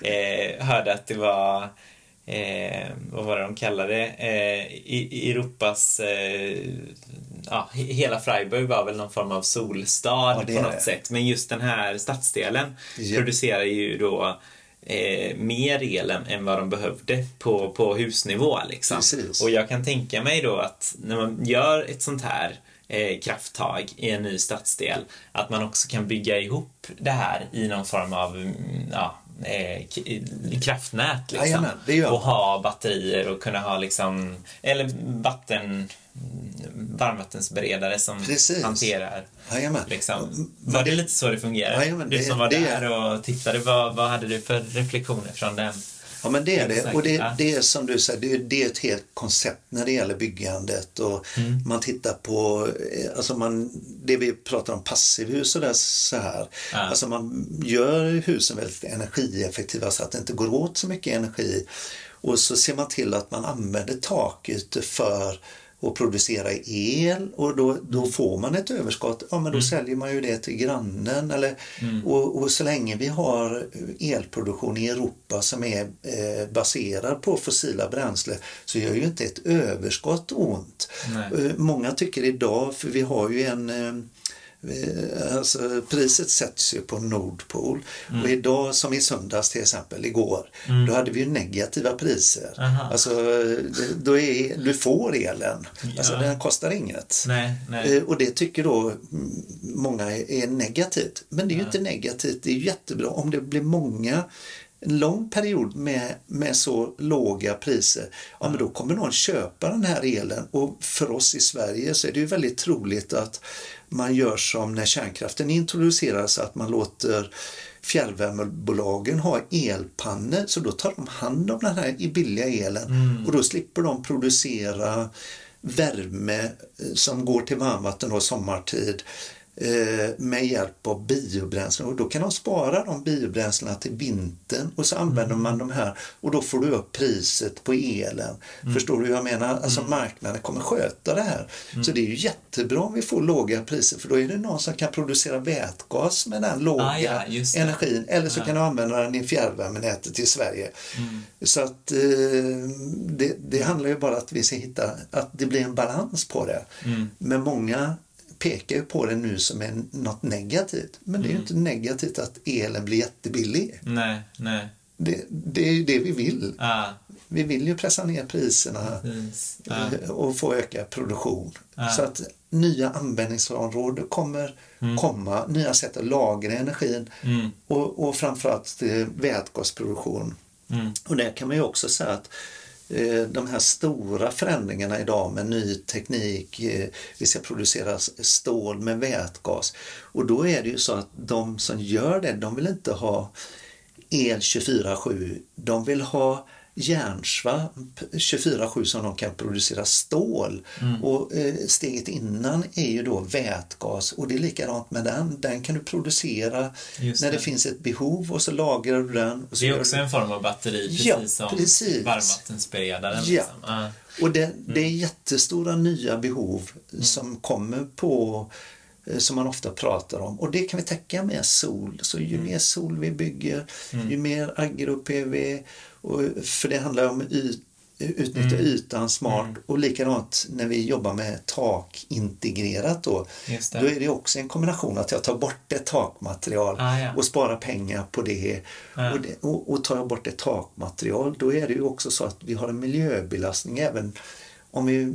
och eh, hörde att det var Eh, vad var det de kallade det? Eh, i, Europas... Eh, ja, he- hela Freiburg var väl någon form av solstad Ja, på något sätt. Men just den här stadsdelen Ja. producerar ju då eh, mer el än, vad de behövde på, på husnivå. Liksom. Precis. Och jag kan tänka mig då att när man gör ett sånt här eh, krafttag i en ny stadsdel, att man också kan bygga ihop det här i någon form av mm, ja, eh, kraftnät. Liksom. Jajamän, det gör och ha batterier och kunna ha liksom, eller vatten, varmvattensberedare som Precis. hanterar Jajamän. Liksom. Var det lite så det fungerar? Jajamän, du som var det- där och tittade, vad, vad hade du för reflektioner från den? Ja men det är det. Och det, det är som du säger, det är, det är ett helt koncept när det gäller byggandet och man tittar på, eh, alltså man, det vi pratar om passivhus och där så här. Ja. Alltså man gör husen väldigt energieffektiva så att det inte går åt så mycket energi. Och så ser man till att man använder takytor för att producera el. Och då, då får man ett överskott, ja men då säljer man ju det till grannen. Eller, och, och så länge vi har elproduktion i Europa som är eh, baserad på fossila bränsle så gör ju inte ett överskott ont. Eh, Många tycker idag, för vi har ju en Eh, Alltså, priset sätts ju på Nordpol Mm. och idag som i söndags till exempel, igår, då hade vi ju negativa priser. Aha. Alltså, då är, du får elen, alltså Ja. den kostar inget. Nej, nej. Eh, Och det tycker då mm, många är negativt. Men det är ju inte negativt, det är jättebra om det blir många en lång period med, med så låga priser, ja men då kommer någon köpa den här elen och för oss i Sverige så är det ju väldigt troligt att man gör som när kärnkraften introduceras, att man låter fjärrvärmebolagen ha elpannor så då tar de hand om den här i billiga elen. Och då slipper de producera värme eh, som går till varmvatten då sommartid med hjälp av biobränslen och då kan de spara de biobränslena till vintern och så använder man de här och då får du upp priset på elen. Förstår du hur jag menar? Alltså marknaden kommer sköta det här. Så det är ju jättebra om vi får låga priser för då är det någon som kan producera vätgas med den låga Ah, ja, energin eller så Ja. kan du använda den i fjärrvärmenätet i Sverige. Så att eh, det, det handlar ju bara att vi ska hitta att det blir en balans på det. Men många pekar ju på det nu som en, något negativt. Men det är ju inte negativt att elen blir jättebillig. Nej, nej. Det, det är ju det vi vill. Ah, vi vill ju pressa ner priserna Ja. och få ökad produktion. Ja. Så att nya användningsområden kommer komma, nya sätt att lagra energin Mm. och, och framförallt eh, vätgasproduktion. Mm. Och där kan man ju också säga att Eh, de här stora förändringarna idag med ny teknik, eh, vi ska producera stål med vätgas. Och då är det ju så att de som gör det, de vill inte ha el 24-7, de vill ha järnsvamp 24-7 som de kan producera stål. Mm. Och eh, steget innan är ju då vätgas och det är likadant med den. Den kan du producera Just när det. det. finns ett behov och så lagrar du den. Det är också du- en form av batteri, precis Ja, som precis. varmvattensberedaren. Ja. Liksom. Ja. Och det, Mm. det är jättestora nya behov som kommer på eh, som man ofta pratar om och det kan vi täcka med sol. Så ju Mm. mer sol vi bygger, ju mer agro-PV, och, för det handlar om yt, utnyttja Mm. ytan smart och likadant när vi jobbar med takintegrerat då. Då är det också en kombination att jag tar bort ett takmaterial Ah, ja. och sparar pengar på det. Ja. Och, det och, och tar jag bort ett takmaterial då är det ju också så att vi har en miljöbelastning även om vi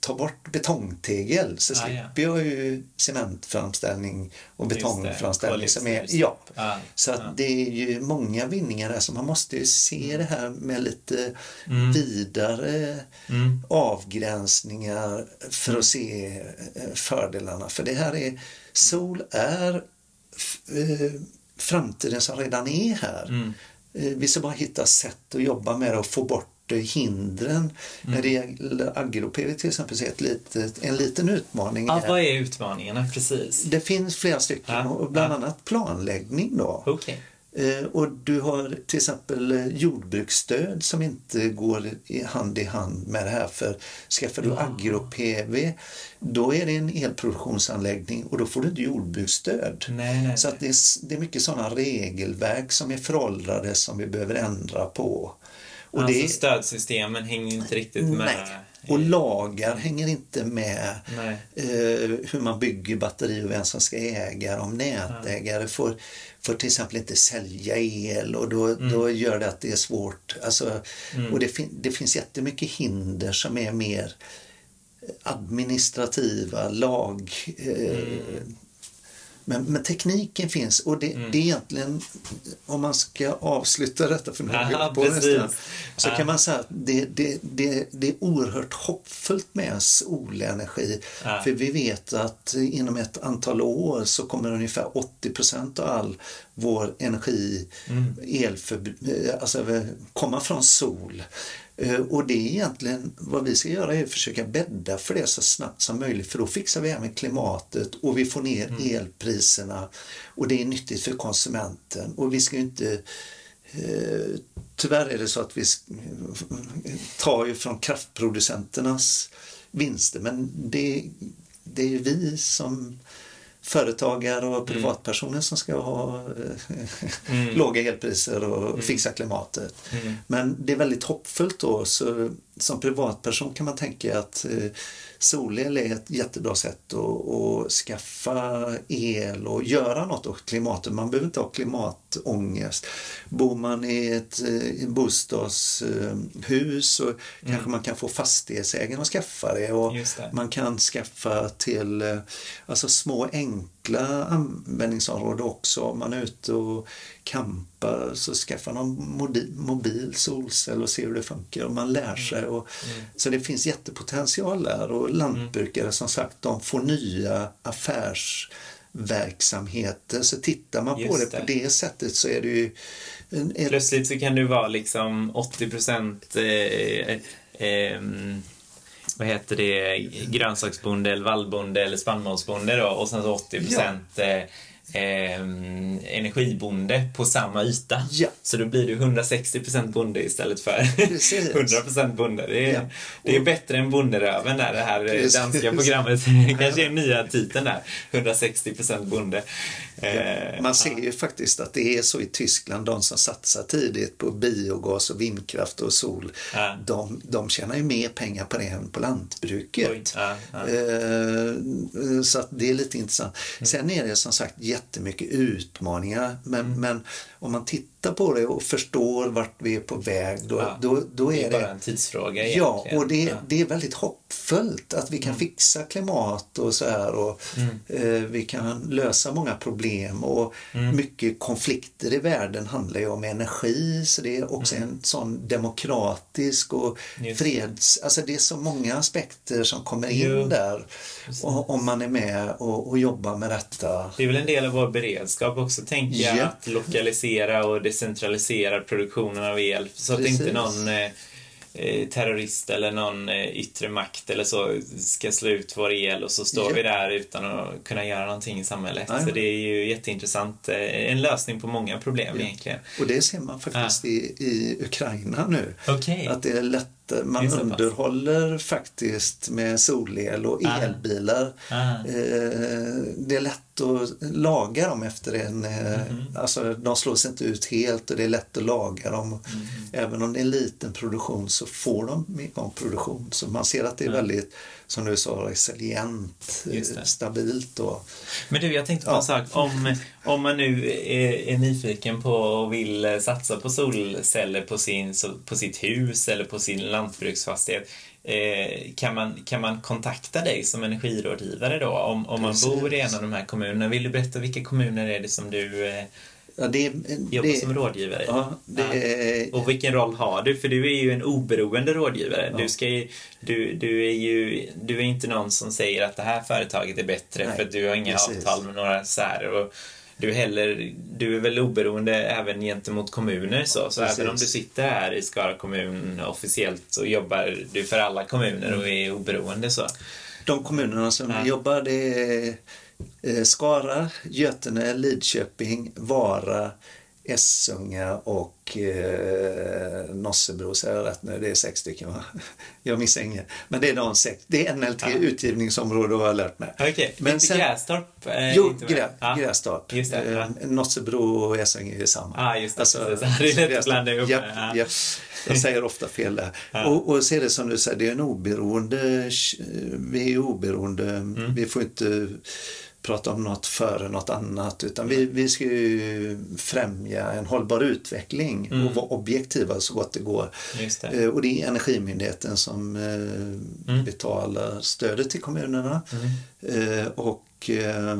tar bort betongtegel så Ah, ja. slipper jag ju cementframställning och betongframställning som är, ja. Ja, Så ja. det är ju många vinningar där så man måste ju se det här med lite Mm. vidare Mm. avgränsningar för att se eh, fördelarna. För det här är, sol är eh, framtiden som redan är här. Mm. Eh, Vi ska bara hitta sätt att jobba med det och få bort hindren. Mm. När det gäller agro-PV till exempel så är ett litet, en liten utmaning Ja, är- vad är utmaningarna precis? det finns flera stycken Ja, och bland ja. annat planläggning då. Okej. Eh, Och du har till exempel eh, jordbruksstöd som inte går hand i hand med det här. För skaffar du Ja. agro-PV då är det en elproduktionsanläggning och då får du inte jordbruksstöd. Nej, nej, Så det är, det är mycket sådana regelverk som är föråldrade som vi behöver ändra på. Och alltså det, stödsystemen hänger inte riktigt med. nej. Och lagar hänger inte med eh, hur man bygger batteri och vem som ska äga dem. Nätägare får, får till exempel inte sälja el och då, Mm. då gör det att det är svårt. Alltså, Och det, fin- det finns jättemycket hinder som är mer administrativa, lag... Eh, Mm. Men, men tekniken finns och det, det är egentligen, om man ska avsluta detta för nu har på nästan, så Ja. kan man säga att det, det, det, det är oerhört hoppfullt med solenergi. Ja. För vi vet att inom ett antal år så kommer ungefär 80 procent av all vår energi, Mm. elförb- eh, alltså komma från sol. Eh, Och det är egentligen vad vi ska göra är att försöka bädda för det så snabbt som möjligt för då fixar vi även klimatet och vi får ner Mm. elpriserna och det är nyttigt för konsumenten och vi ska inte eh, Tyvärr är det så att vi tar ju från kraftproducenternas vinster men det, det är ju vi som företagare och privatpersoner som ska ha eh, Mm. låga elpriser och fixa klimatet. Mm. Men det är väldigt hoppfullt då. Så som privatperson kan man tänka att eh, solel är ett jättebra sätt att, att skaffa el och göra något åt klimatet. Man behöver inte ha klimatångest. Bor man i ett eh, bostadshus så kanske man kan få fastighetsägaren att skaffa det. Och det. man kan skaffa till eh, alltså små enkla användningsområden också. Om man är ute och campar så skaffar någon mobil, solcell och ser hur det funkar och man lär sig. Och, Så det finns jättepotential där och lantbrukare som sagt de får nya affärsverksamheter. Så tittar man på Just det, det. på det sättet så är det ju ett, Plötsligt så kan du vara liksom 80 procent eh, ehm, vad heter det, grönsaksbonde eller vallbonde eller spannmålsbonde då och sen så 80 procent eh, energibonde på samma yta. Ja. Så då blir du 160 procent bonde istället för Precis. 100 procent bonde. Det är, Ja. det är bättre än Bonderöven där, det här eh, Precis. danska programmet. kanske är nya titeln där. 160 procent bonde. Eh, Man ser ju faktiskt att det är så i Tyskland, de som satsar tidigt på biogas och vindkraft och sol, Ja. de, de tjänar ju mer pengar på det än på lantbruket. Oj. Eh, Så att det är lite intressant. Mm. Sen är det som sagt jättemycket utmaningar, men, men om man tittar tittar på det och förstår vart vi är på väg, då, Ja. då, då Det är är det... bara en tidsfråga Ja, egentligen. och det, Ja. det är väldigt hoppfullt att vi kan fixa klimat och så här och eh, vi kan lösa många problem och mycket konflikter i världen handlar ju om energi så det är också en sån demokratisk och Just. freds... Alltså det är så många aspekter som kommer in Jo. där och, om man är med och, och jobbar med detta. Det är väl en del av vår beredskap också, tänker jag, Ja. att lokalisera och decentralisera produktionen av el så att Precis. inte någon eh, eh, terrorist eller någon eh, yttre makt eller så ska slå ut vår el och så står Ja. vi där utan att kunna göra någonting i samhället. Nej. Så det är ju jätteintressant. En lösning på många problem Ja. egentligen. Och det ser man faktiskt i, i Ukraina nu. Okej. Att det är lätt, Man underhåller faktiskt med solel och Ah. elbilar. Ah. Eh, Det är lätt att laga dem efter en... Mhm. Alltså de slås inte ut helt och det är lätt att laga dem. Mhm. Även om det är en liten produktion så får de igång produktion. Så man ser att det är väldigt, som du sa, resilient, stabilt. Och, Men du, jag tänkte på Ja. en sak. Om, om man nu är, är nyfiken på och vill eh, satsa på solceller på, sin, på sitt hus eller på sin lantbruksfastighet. Eh, kan, man, kan man kontakta dig som energirådgivare då? Om, om man Precis. bor i en av de här kommunerna. Vill du berätta vilka kommuner är det som du eh, ja, det, jobbar det, som rådgivare ja, det är, Och vilken roll har du? För du är ju en oberoende rådgivare. Ja. Du, ska ju, du, du är ju du är inte någon som säger att det här företaget är bättre Nej, för att du har inga precis. avtal med några särer. Och du, heller, du är väl oberoende även gentemot kommuner så. Så Precis. även om du sitter här i Skara kommun officiellt så jobbar du för alla kommuner och är oberoende så. De kommunerna som Ja. jobbar det är Skara, Götene, Lidköping, Vara, Essunga och eh, Nossebro, säger jag rätt nu? Det är sex stycken va? Jag missar ingen. Men det är de sex. Det är NLT Ja. utgivningsområde har jag lärt mig. Okej, Men inte sen- Grästorp? Eh, Jo, inte. Grä, Ja. Grästorp. Just det, ja. Eh, Nossebro och Essunga är samma. Ja, just det. Alltså, precis. Det är lätt att Grästorp. blanda ihop. Japp, Ja. japp. Jag säger ofta fel där. Ja. Och, och är det som du säger, det är en oberoende, vi är oberoende, Mm. vi får inte prata om något före något annat utan vi, vi ska ju främja en hållbar utveckling Mm. och vara objektiva så gott det går. Det. Eh, Och det är Energimyndigheten som eh, Mm. betalar stödet till kommunerna. Mm. Eh, Och eh, eh,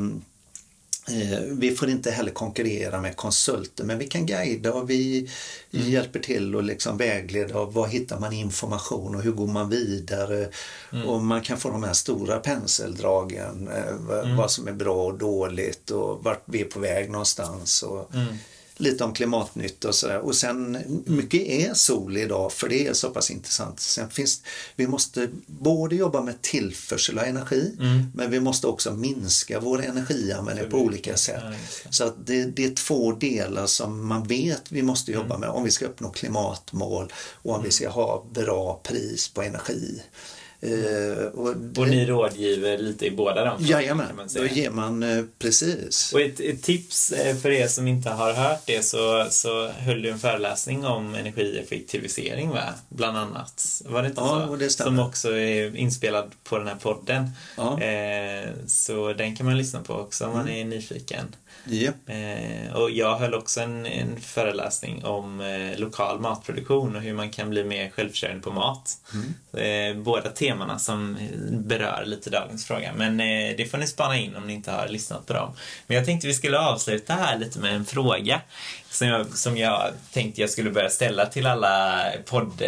vi får inte heller konkurrera med konsulter men vi kan guida och vi Mm. hjälper till och liksom vägleda och var hittar man information och hur går man vidare. Mm. Och man kan få de här stora penseldragen, eh, vad, Mm. vad som är bra och dåligt och vart vi är på väg någonstans. Och, Mm. Lite om klimatnytta och sådär. Och sen mycket är sol idag för det är så pass intressant. Sen finns, vi måste både jobba med tillförsel av energi Mm. men vi måste också minska vår energianvändning på olika sätt. Ja. Så att det, det är två delar som man vet vi måste jobba Mm. med om vi ska uppnå klimatmål och om vi ska ha bra pris på energi. Eh, och Och ni rådgiver lite i båda de kan Jajamän, man då ger man eh, precis. Och ett, ett tips eh, för er som inte har hört det så, så höll du en föreläsning om energieffektivisering va? Bland annat. Var det inte Ja, så? och det stämmer. som också är inspelad på den här podden. Ja. Eh, så den kan man lyssna på också om man Mm. är nyfiken. Eh, och jag höll också en, en föreläsning om eh, lokal matproduktion och hur man kan bli mer självförsörjande på mat. Mm. Eh, båda temana som berör lite dagens fråga. Men eh, det får ni spana in om ni inte har lyssnat på dem. Men jag tänkte vi skulle avsluta här lite med en fråga som jag, som jag tänkte jag skulle börja ställa till alla podd,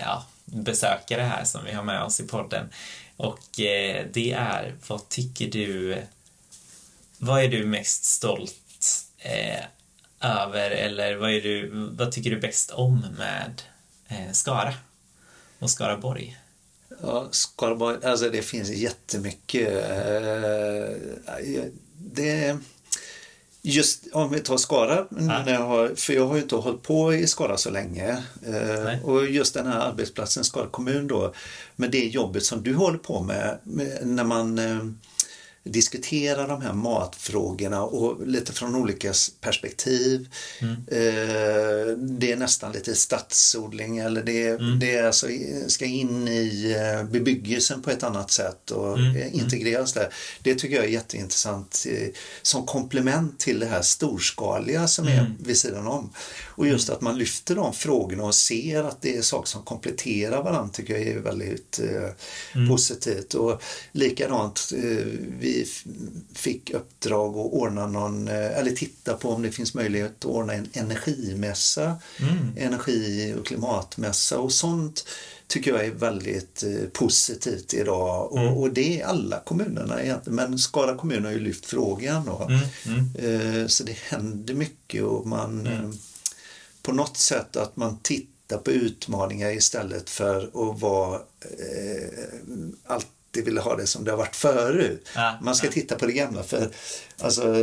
ja, besökare här som vi har med oss i podden. Och det är, vad tycker du vad är du mest stolt eh, över eller vad, är du, vad tycker du bäst om med eh, Skara och Skaraborg? Ja, Skaraborg, alltså det finns jättemycket. Eh, det, just om vi tar Skara, när jag har, för jag har ju inte hållit på i Skara så länge. Eh, och just den här arbetsplatsen, Skara kommun då, med det jobbet som du håller på med, med när man eh, diskutera de här matfrågorna och lite från olika perspektiv. Mm. Eh, det är nästan lite stadsodling eller det, mm. det är alltså, ska in i eh, bebyggelsen på ett annat sätt och mm. mm. integreras där. Det tycker jag är jätteintressant som komplement till det här storskaliga som är mm. vid sidan om. Och just att man lyfter de frågorna och ser att det är saker som kompletterar varandra tycker jag är väldigt mm. positivt. Och likadant, vi fick uppdrag att ordna någon, eh, eller titta på om det finns möjlighet att ordna en energimässa, mm. energi och klimatmässa och sånt tycker jag är väldigt eh, positivt idag mm. och, och, det är alla kommunerna egentligen men Skara kommun har ju lyft frågan och, mm. Mm. Eh, så det händer mycket och man mm. På något sätt att man tittar på utmaningar istället för att vara eh, allt alltid ville ha det som det har varit förut. Ja, Man ska ja. titta på det gamla för alltså,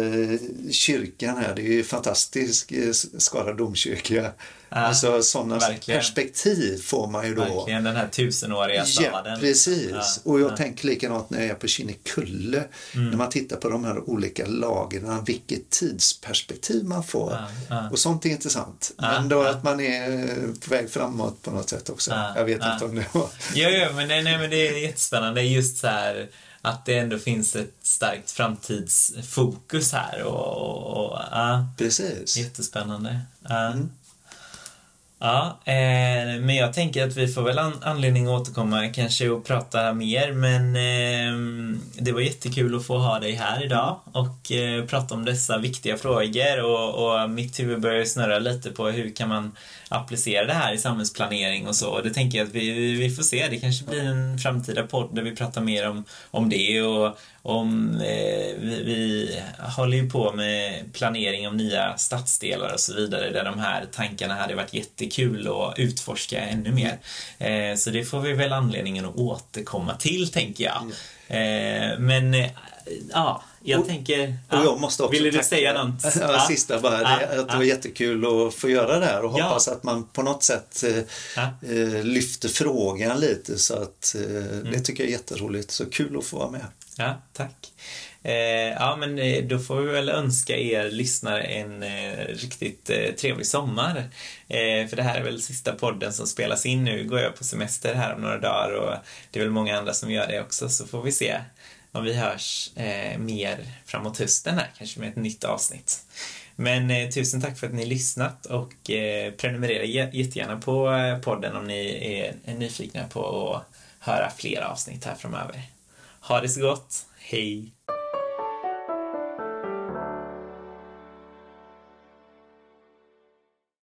kyrkan här, det är ju fantastisk eh, Skara domkyrka. Ja, alltså sådana verkligen. perspektiv får man ju då. Verkligen den här tusenåriga staden. Ja, precis. Ja, och jag ja. tänker likadant när jag är på Kinnekulle. Mm. När man tittar på de här olika lagren, vilket tidsperspektiv man får. Och sånt är intressant. Men då att man är på väg framåt på något sätt också. Jag vet inte om det var... Jo, jo men, nej, nej, men det är jättespännande. Just så här att det ändå finns ett starkt framtidsfokus här. Och, och, och ja, Precis. Jättespännande. Ja. Mm. Ja, eh, men jag tänker att vi får väl an anledning att återkomma kanske och prata mer men eh, det var jättekul att få ha dig här idag och eh, prata om dessa viktiga frågor och, och mitt huvud börjar snurra lite på hur kan man applicera det här i samhällsplanering och så. Och det tänker jag att vi, vi får se. Det kanske blir en framtida podd där vi pratar mer om, om det och om eh, vi, vi håller ju på med planering av nya stadsdelar och så vidare där de här tankarna hade varit jättekul att utforska ännu mer. Eh, så det får vi väl anledningen att återkomma till tänker jag. Eh, men eh, ja, jag och, tänker... Och jag måste också Ville du säga något? Ja, sista bara, ja, det, att det var jättekul att få göra det här och hoppas att man på något sätt eh, eh, lyfter frågan lite så att mm. det tycker jag är jätteroligt. Så kul att få vara med. Ja, tack. Eh, ja, men eh, då får vi väl önska er lyssnare en eh, riktigt eh, trevlig sommar. Eh, för det här är väl sista podden som spelas in nu. går jag på semester här om några dagar och det är väl många andra som gör det också, så får vi se om vi hörs eh, mer framåt hösten här, kanske med ett nytt avsnitt. Men eh, tusen tack för att ni lyssnat och eh, prenumerera jättegärna på podden om ni är nyfikna på att höra fler avsnitt här framöver. Ha det så gott. Hej!